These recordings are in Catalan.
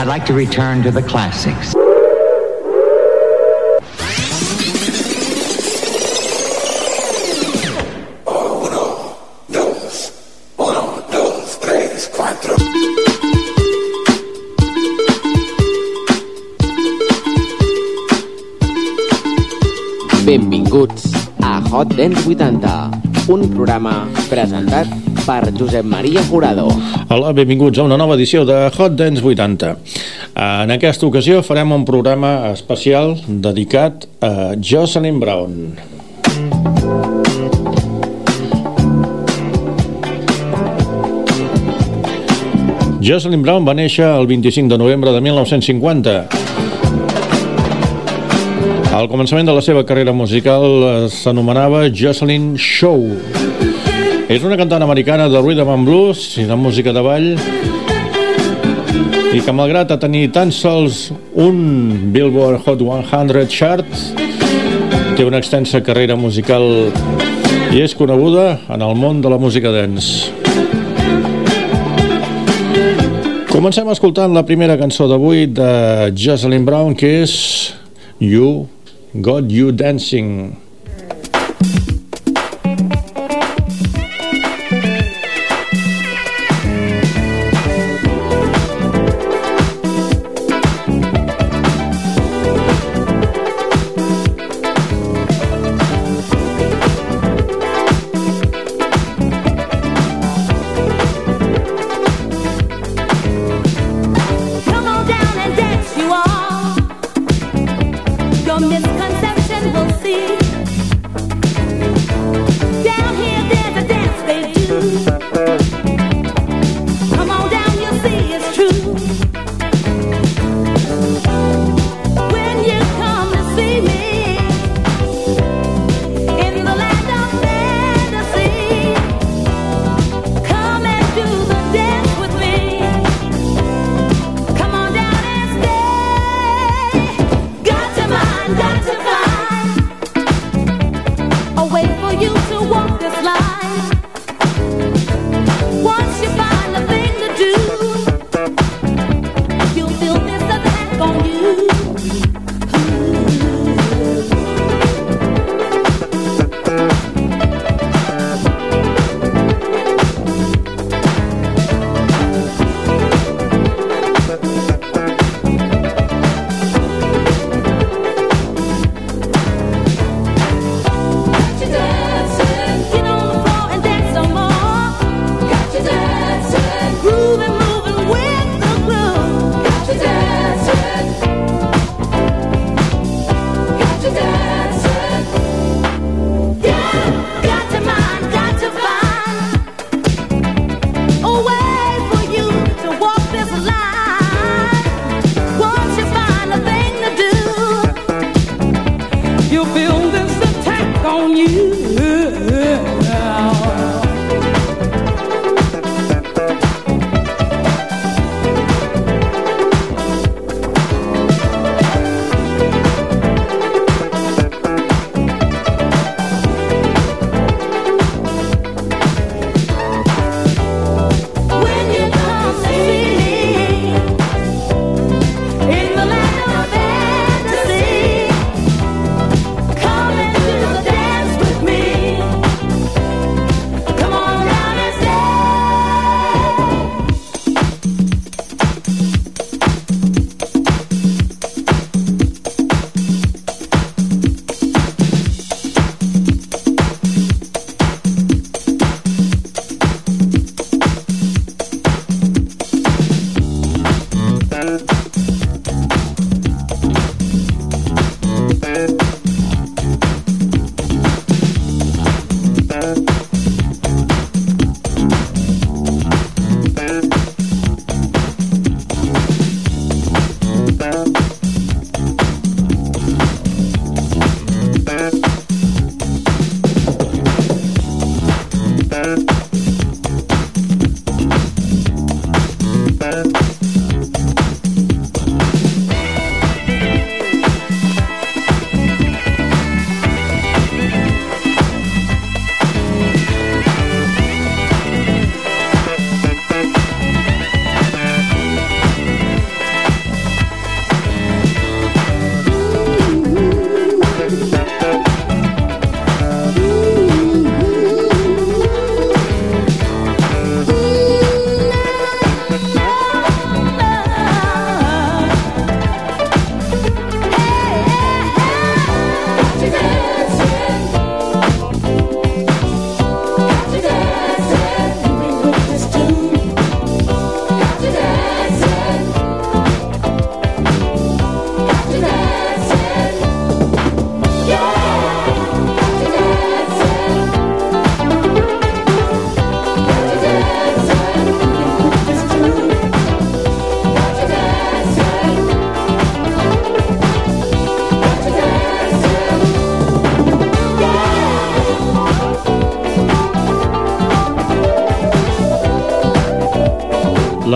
I'd like to return to the classics. Benvinguts a Hot Dance 80, un programa presentat per Josep Maria Jurado. Hola, benvinguts a una nova edició de Hot Dance 80. En aquesta ocasió farem un programa especial dedicat a Jocelyn Brown. Jocelyn Brown va néixer el 25 de novembre de 1950. Al començament de la seva carrera musical eh, s'anomenava Jocelyn Show. És una cantant americana de rhythm and blues i de música de ball i que malgrat a tenir tan sols un Billboard Hot 100 chart té una extensa carrera musical i és coneguda en el món de la música dance. Comencem escoltant la primera cançó d'avui de Jocelyn Brown que és You Got You Dancing.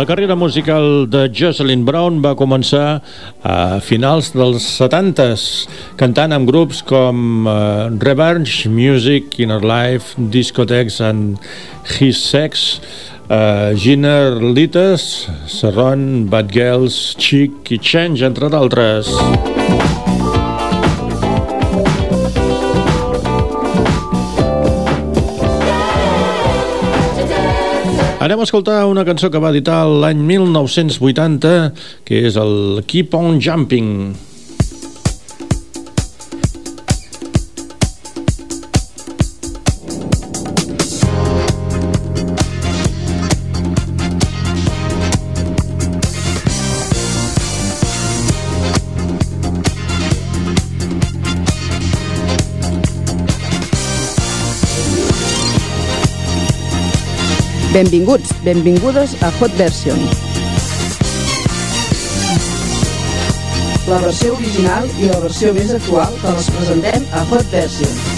La carrera musical de Jocelyn Brown va començar a finals dels 70s, cantant amb grups com uh, Revenge, Music, Inner Life, Discotheques and His Sex, uh, Giner Lites, Serron, Bad Girls, Chic i Change, entre d'altres. Anem escoltar una cançó que va editar l'any 1980, que és el Keep on Jumping. Benvinguts, benvingudes a Hot Version. La versió original i la versió més actual te les presentem a Hot Version.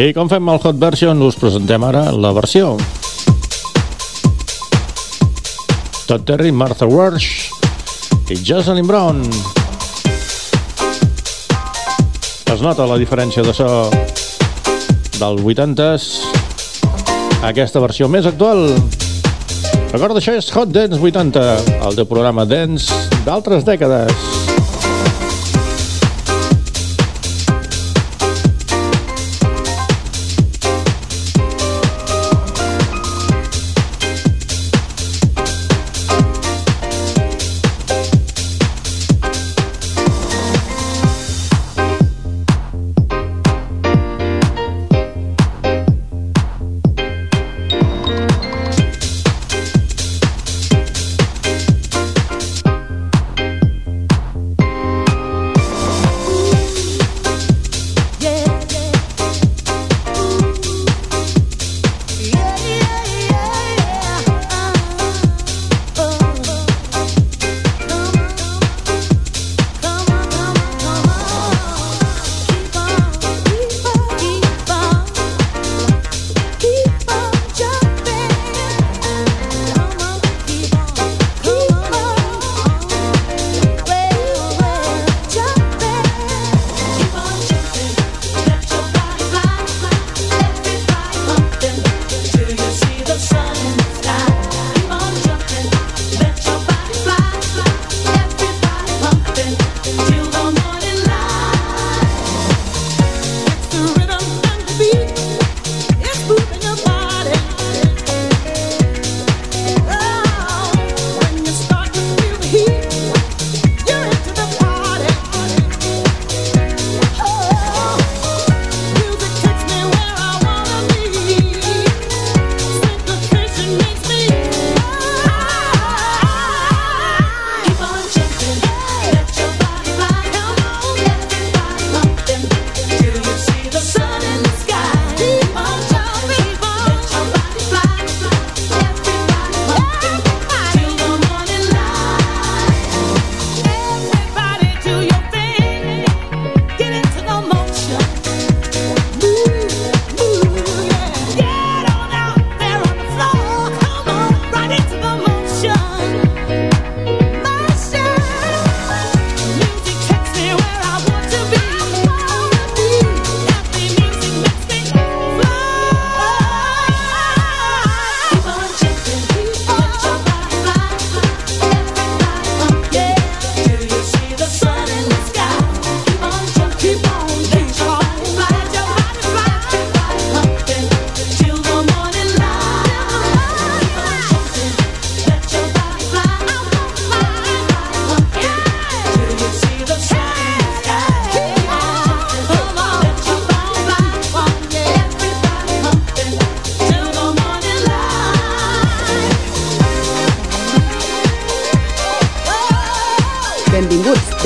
I com fem el Hot Version, us presentem ara la versió. Todd Terry, Martha Walsh i Jocelyn Brown. Es nota la diferència de so del 80s a aquesta versió més actual. Recorda, això és Hot Dance 80, el teu programa Dance d'altres dècades.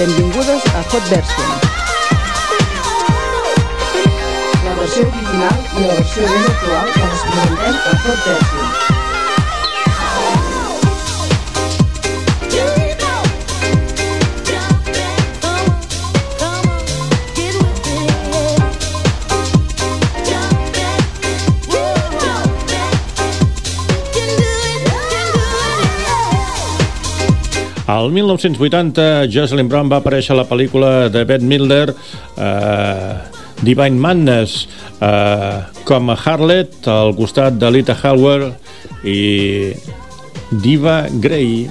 Benvingudes a Hot Version. La versió original i la versió més actual que ens presentem a Hot Version. Al 1980, Jocelyn Brown va aparèixer a la pel·lícula de Ben Miller, eh, Divine Madness, eh, com a Harlet, al costat de Lita Halworth i Diva Gray,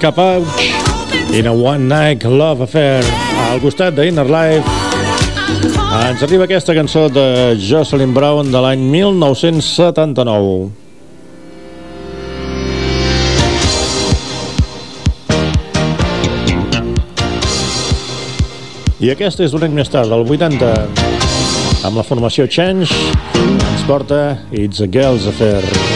cap a In a One Night Love Affair al costat d'Inner Life. Ens arriba aquesta cançó de Jocelyn Brown de l'any 1979 I aquesta és un any més tard, del 80, amb la formació Change, ens porta It's a Girl's Affair.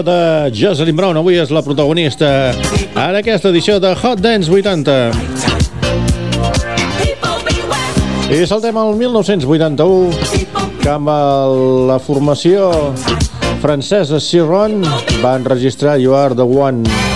música de Jocelyn Brown avui és la protagonista en aquesta edició de Hot Dance 80. I saltem al 1981, que amb la formació francesa Ciron va enregistrar You Are The One.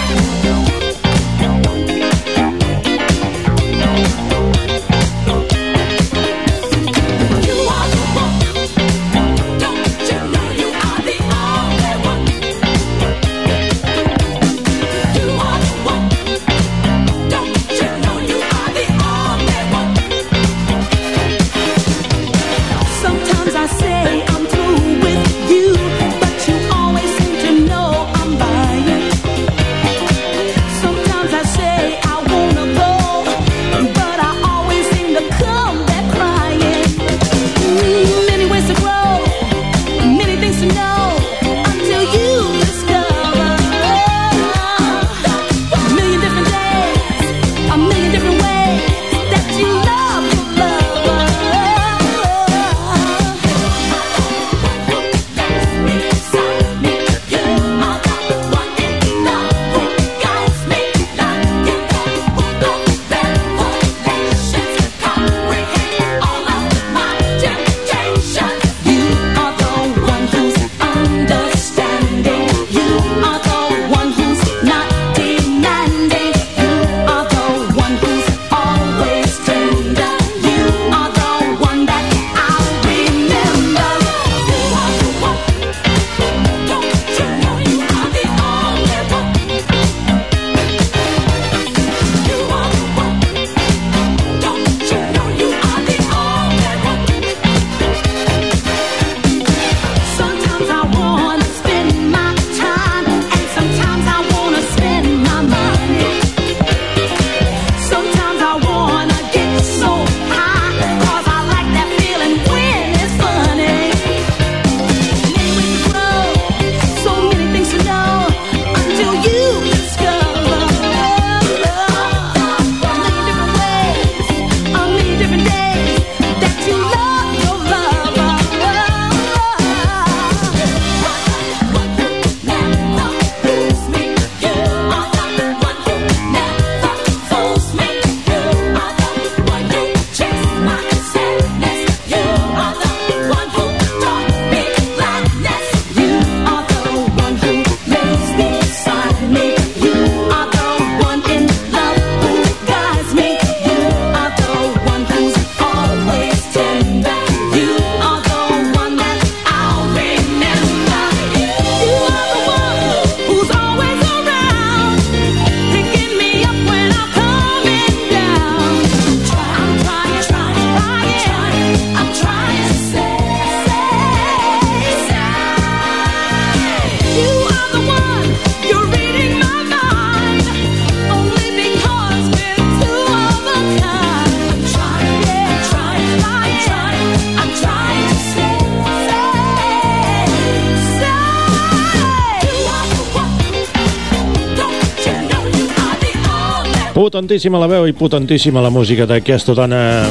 Potentíssima la veu i potentíssima la música d'aquesta dona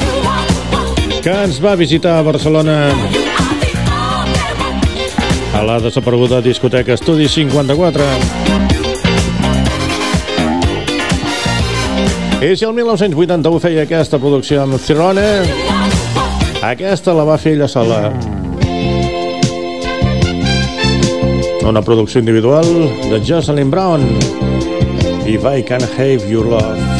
que ens va visitar a Barcelona a la desapareguda discoteca Estudi 54. I si el 1981 feia aquesta producció amb Cirone, aquesta la va fer ella sola. Una producció individual de Jocelyn Brown. If I Can Have Your Love.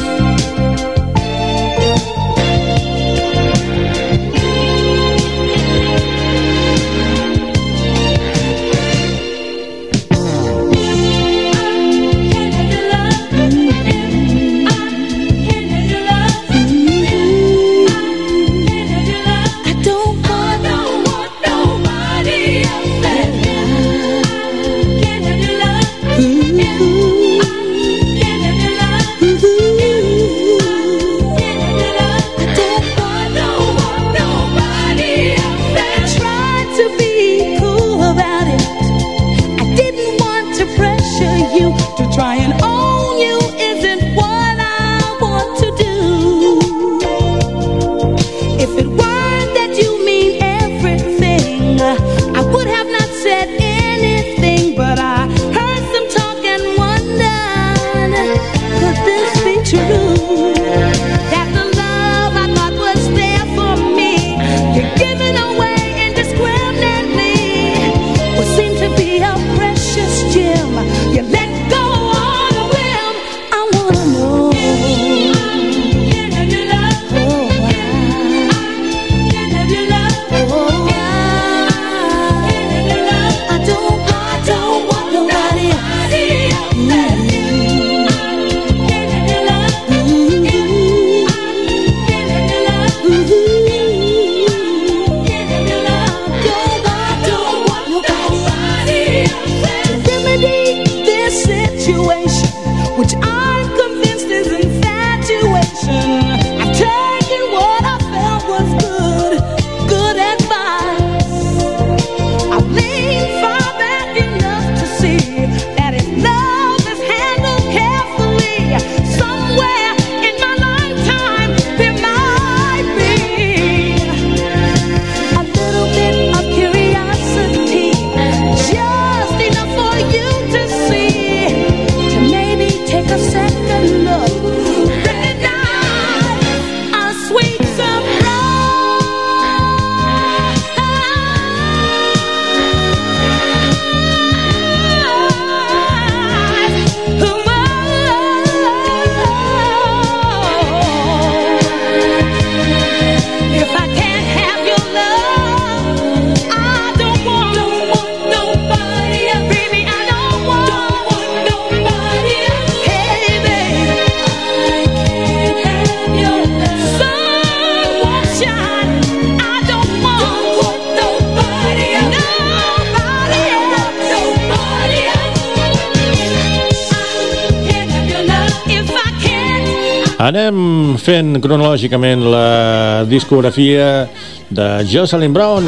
Anem fent cronològicament la discografia de Jocelyn Brown.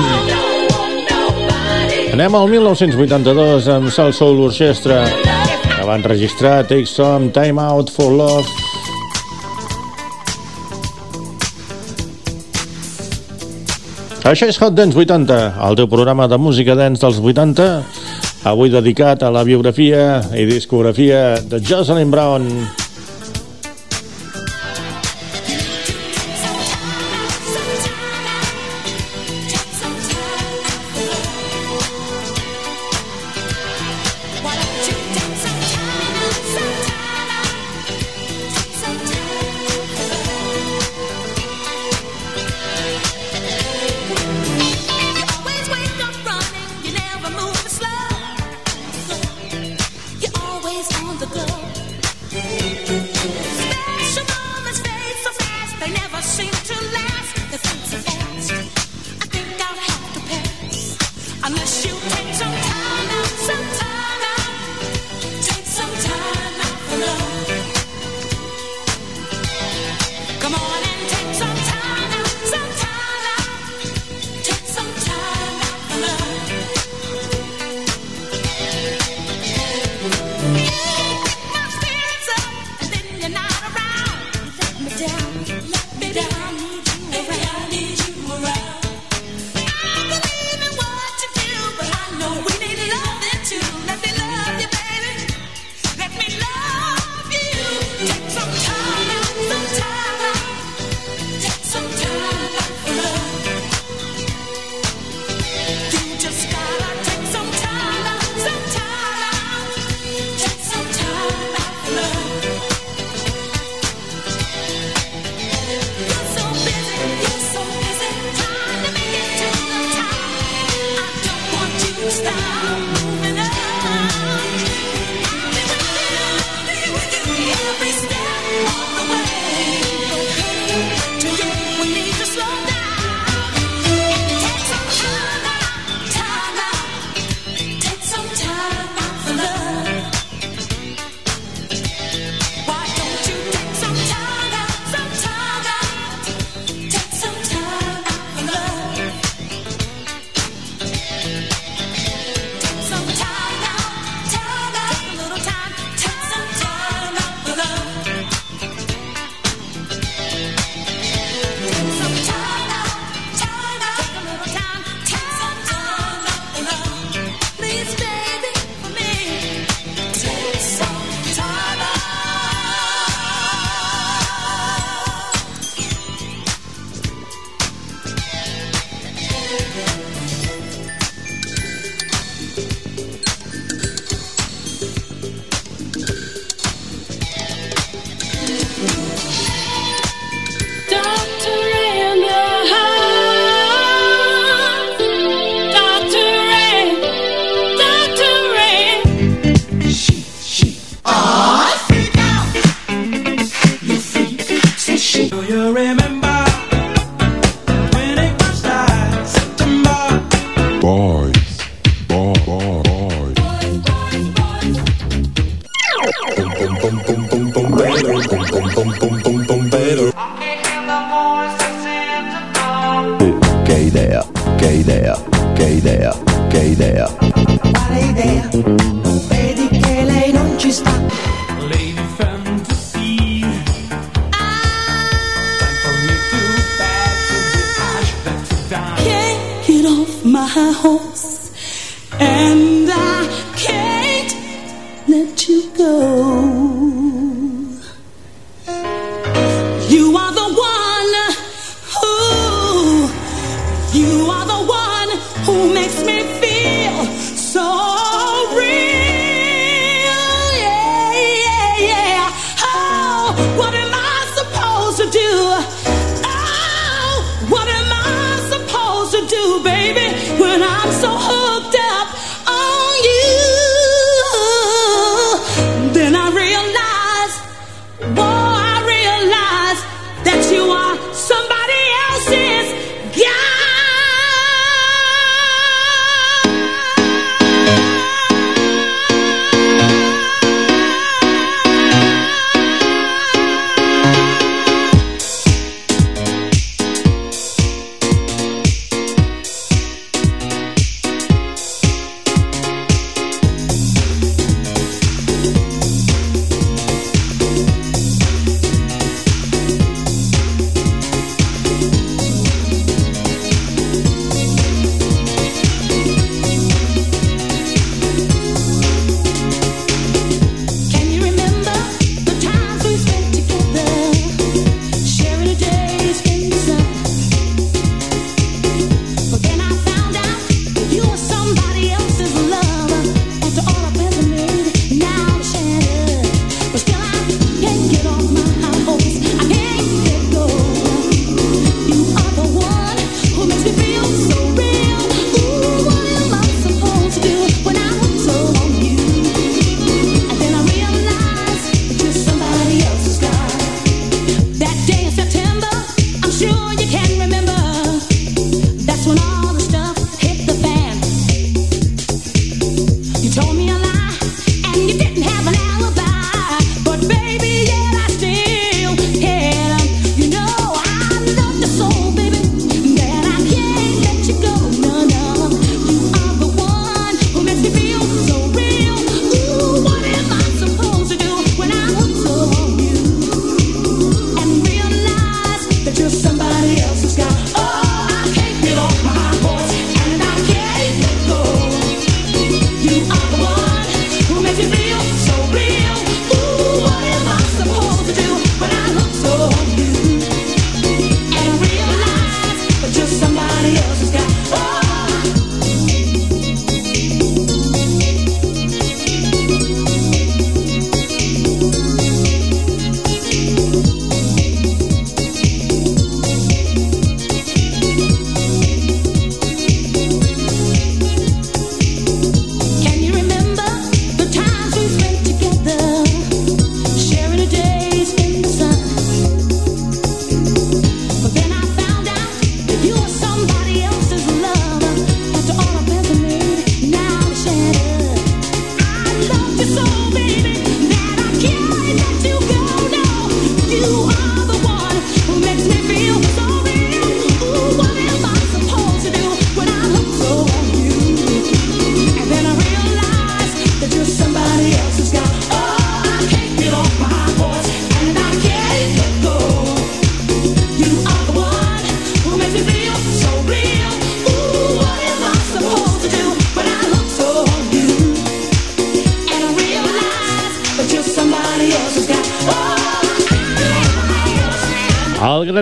Anem al 1982 amb Soul Soul Orchestra, que van registrar Take Some, Time Out for Love, Això és Hot Dance 80, el teu programa de música dance dels 80, avui dedicat a la biografia i discografia de Jocelyn Brown. Yeah.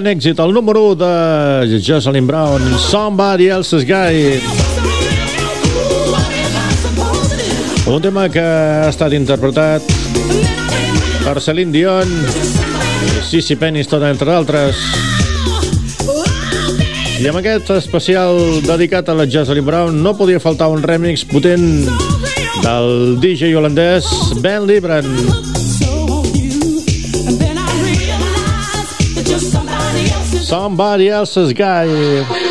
gran èxit, el número 1 de Jocelyn Brown, Somebody Else's Guy. Un tema que ha estat interpretat per Celine Dion, Sissi Penis, tot entre d'altres. I amb aquest especial dedicat a la Jocelyn Brown no podia faltar un remix potent del DJ holandès Ben Libran. Ben Libran. somebody else's guy.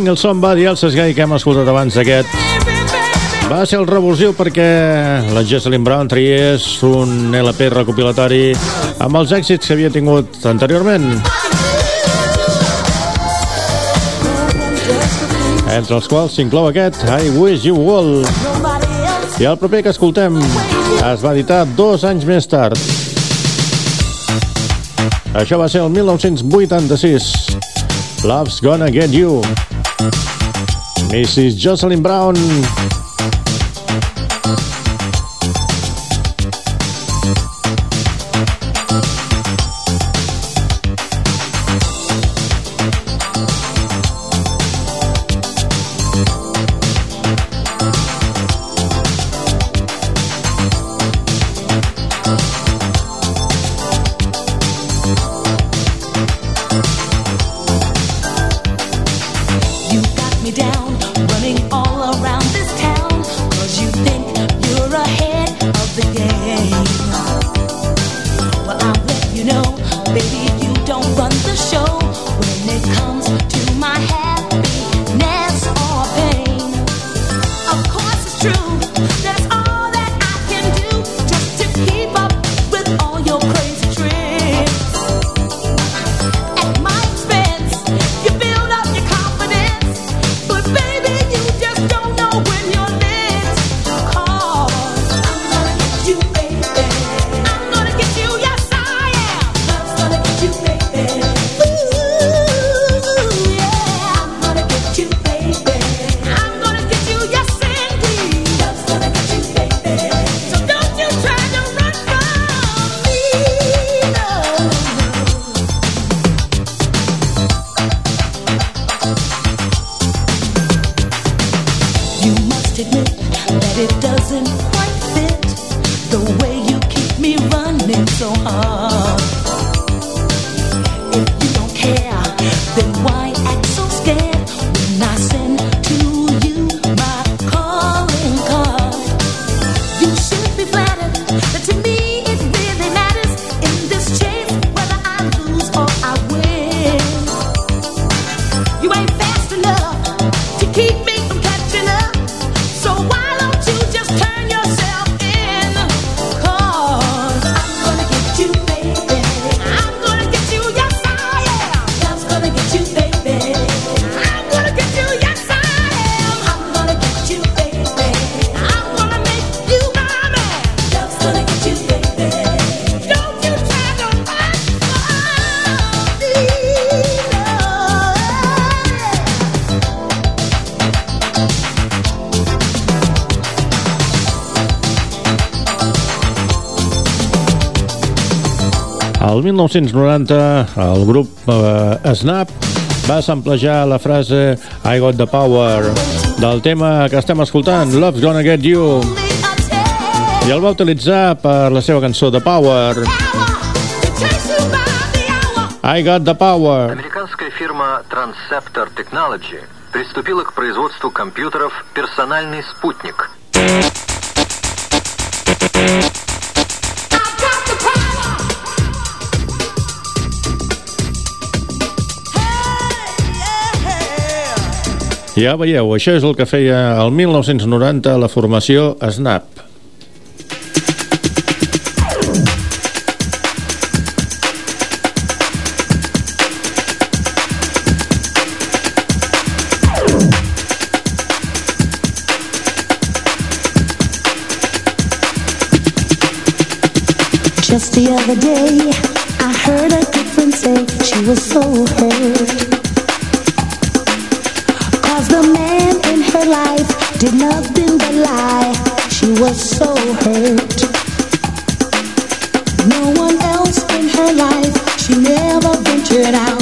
single Somebody Else's Sesgai que hem escoltat abans d'aquest va ser el revulsiu perquè la Jessalyn Brown triés un LP recopilatori amb els èxits que havia tingut anteriorment. Entre els quals s'inclou aquest I Wish You Wall. I el proper que escoltem es va editar dos anys més tard. Això va ser el 1986. Love's Gonna Get You. Mrs. Jocelyn Brown. El 1990, el grup eh, Snap va samplejar la frase I got the power del tema que estem escoltant, Love's Gonna Get You, i el va utilitzar per la seva cançó The Power. I got the power. Американская фирма Transceptor Technology приступила к производству компьютеров «Персональный спутник». Ja veieu, això és el que feia el 1990 la formació Snap. Just the other day Get out.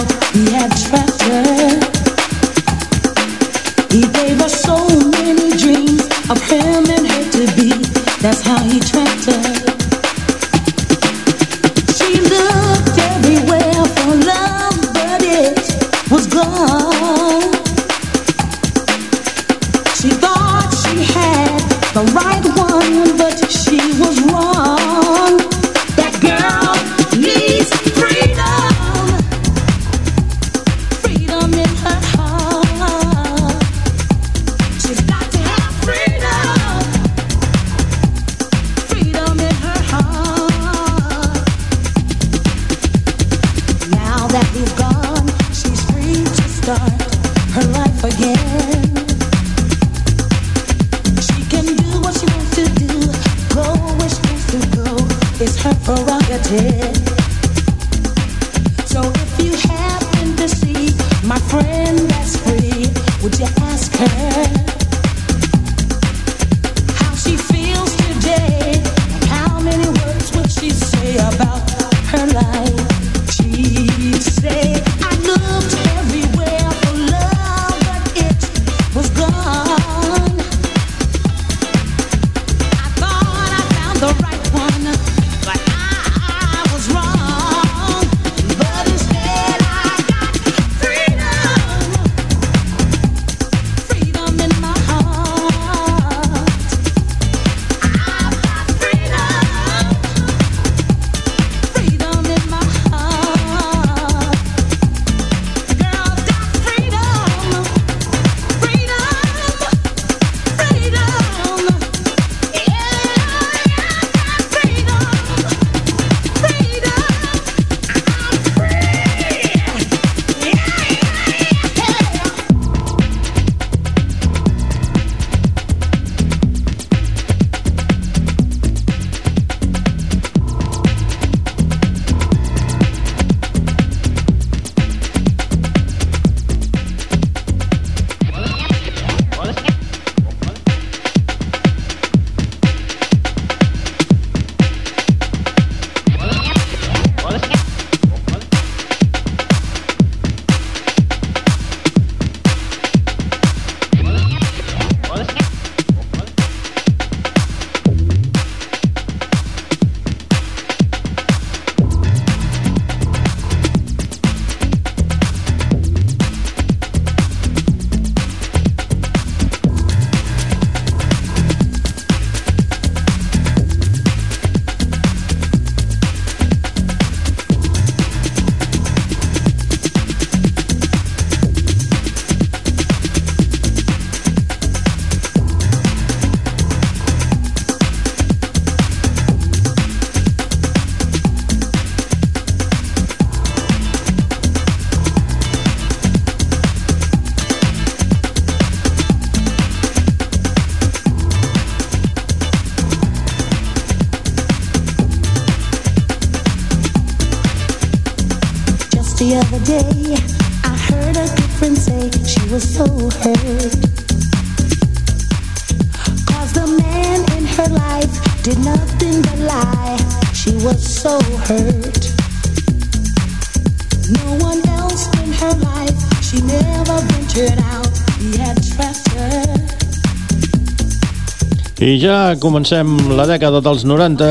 I ja comencem la dècada dels 90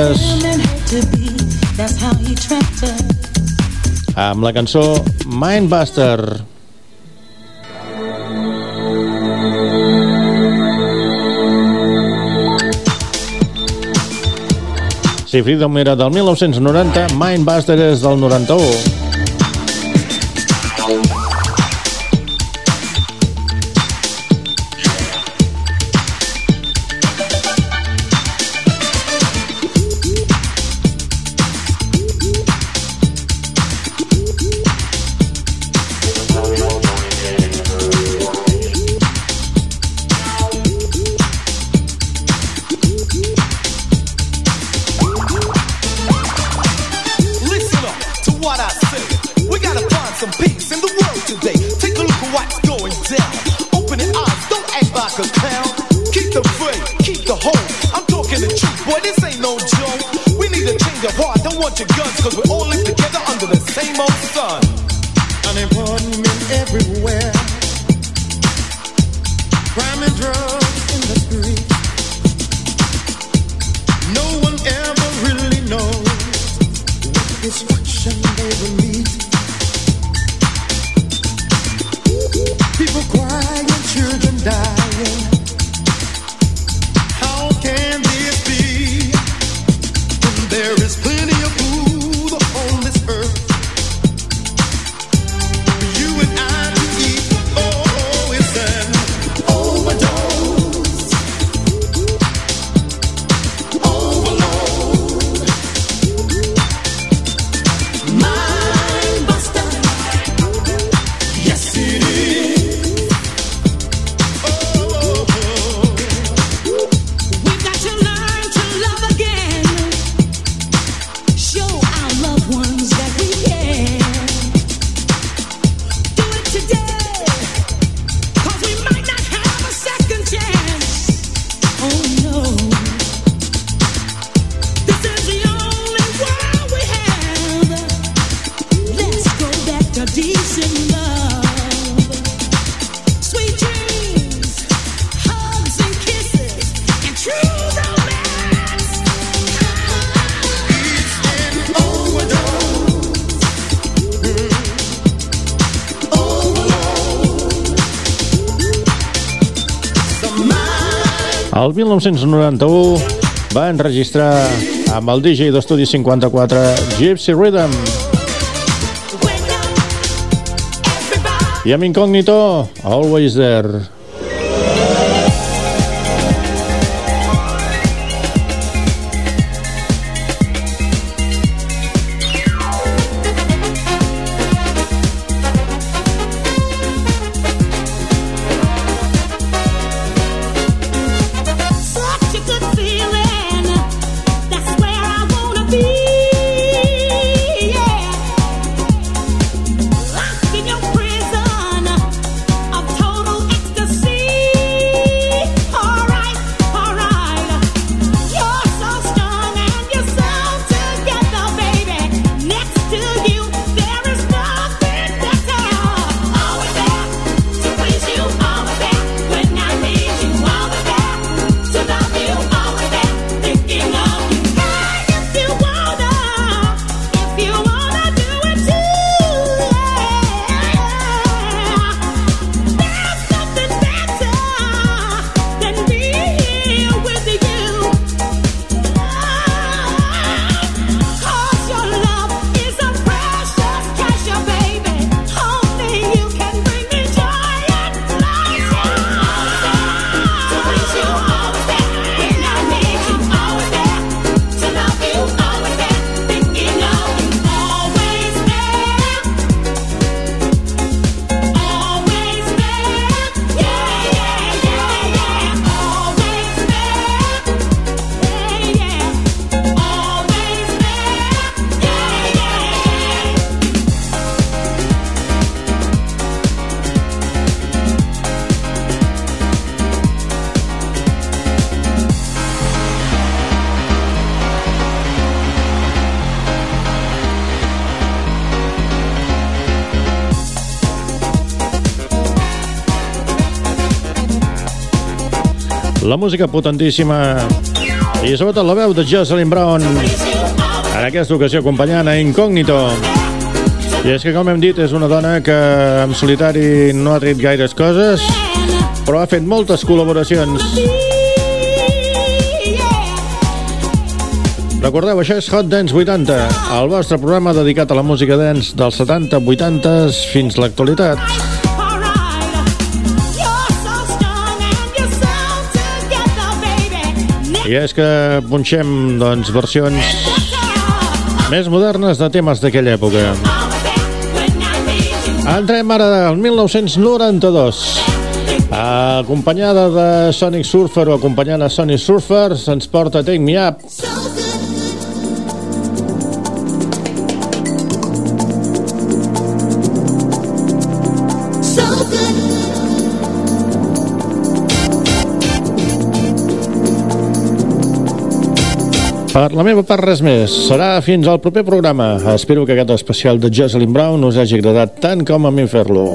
amb la cançó Mindbuster. Si Freedom era del 1990, Mindbuster és del 91. 1991 va enregistrar amb el DJ d'Estudi 54 Gypsy Rhythm i amb Incògnito Always There. La música potentíssima i sobretot la veu de Jocelyn Brown en aquesta ocasió acompanyant a Incògnito. I és que, com hem dit, és una dona que en solitari no ha tret gaires coses, però ha fet moltes col·laboracions. Recordeu, això és Hot Dance 80, el vostre programa dedicat a la música dance dels 70, 80 fins l'actualitat. I és que punxem, doncs, versions més modernes de temes d'aquella època. Entrem ara al 1992. Acompanyada de Sonic Surfer o acompanyant a Sonic Surfer, se'ns porta Take Me Up. Per la meva part, res més. Serà fins al proper programa. Espero que aquest especial de Jocelyn Brown us hagi agradat tant com a mi fer-lo.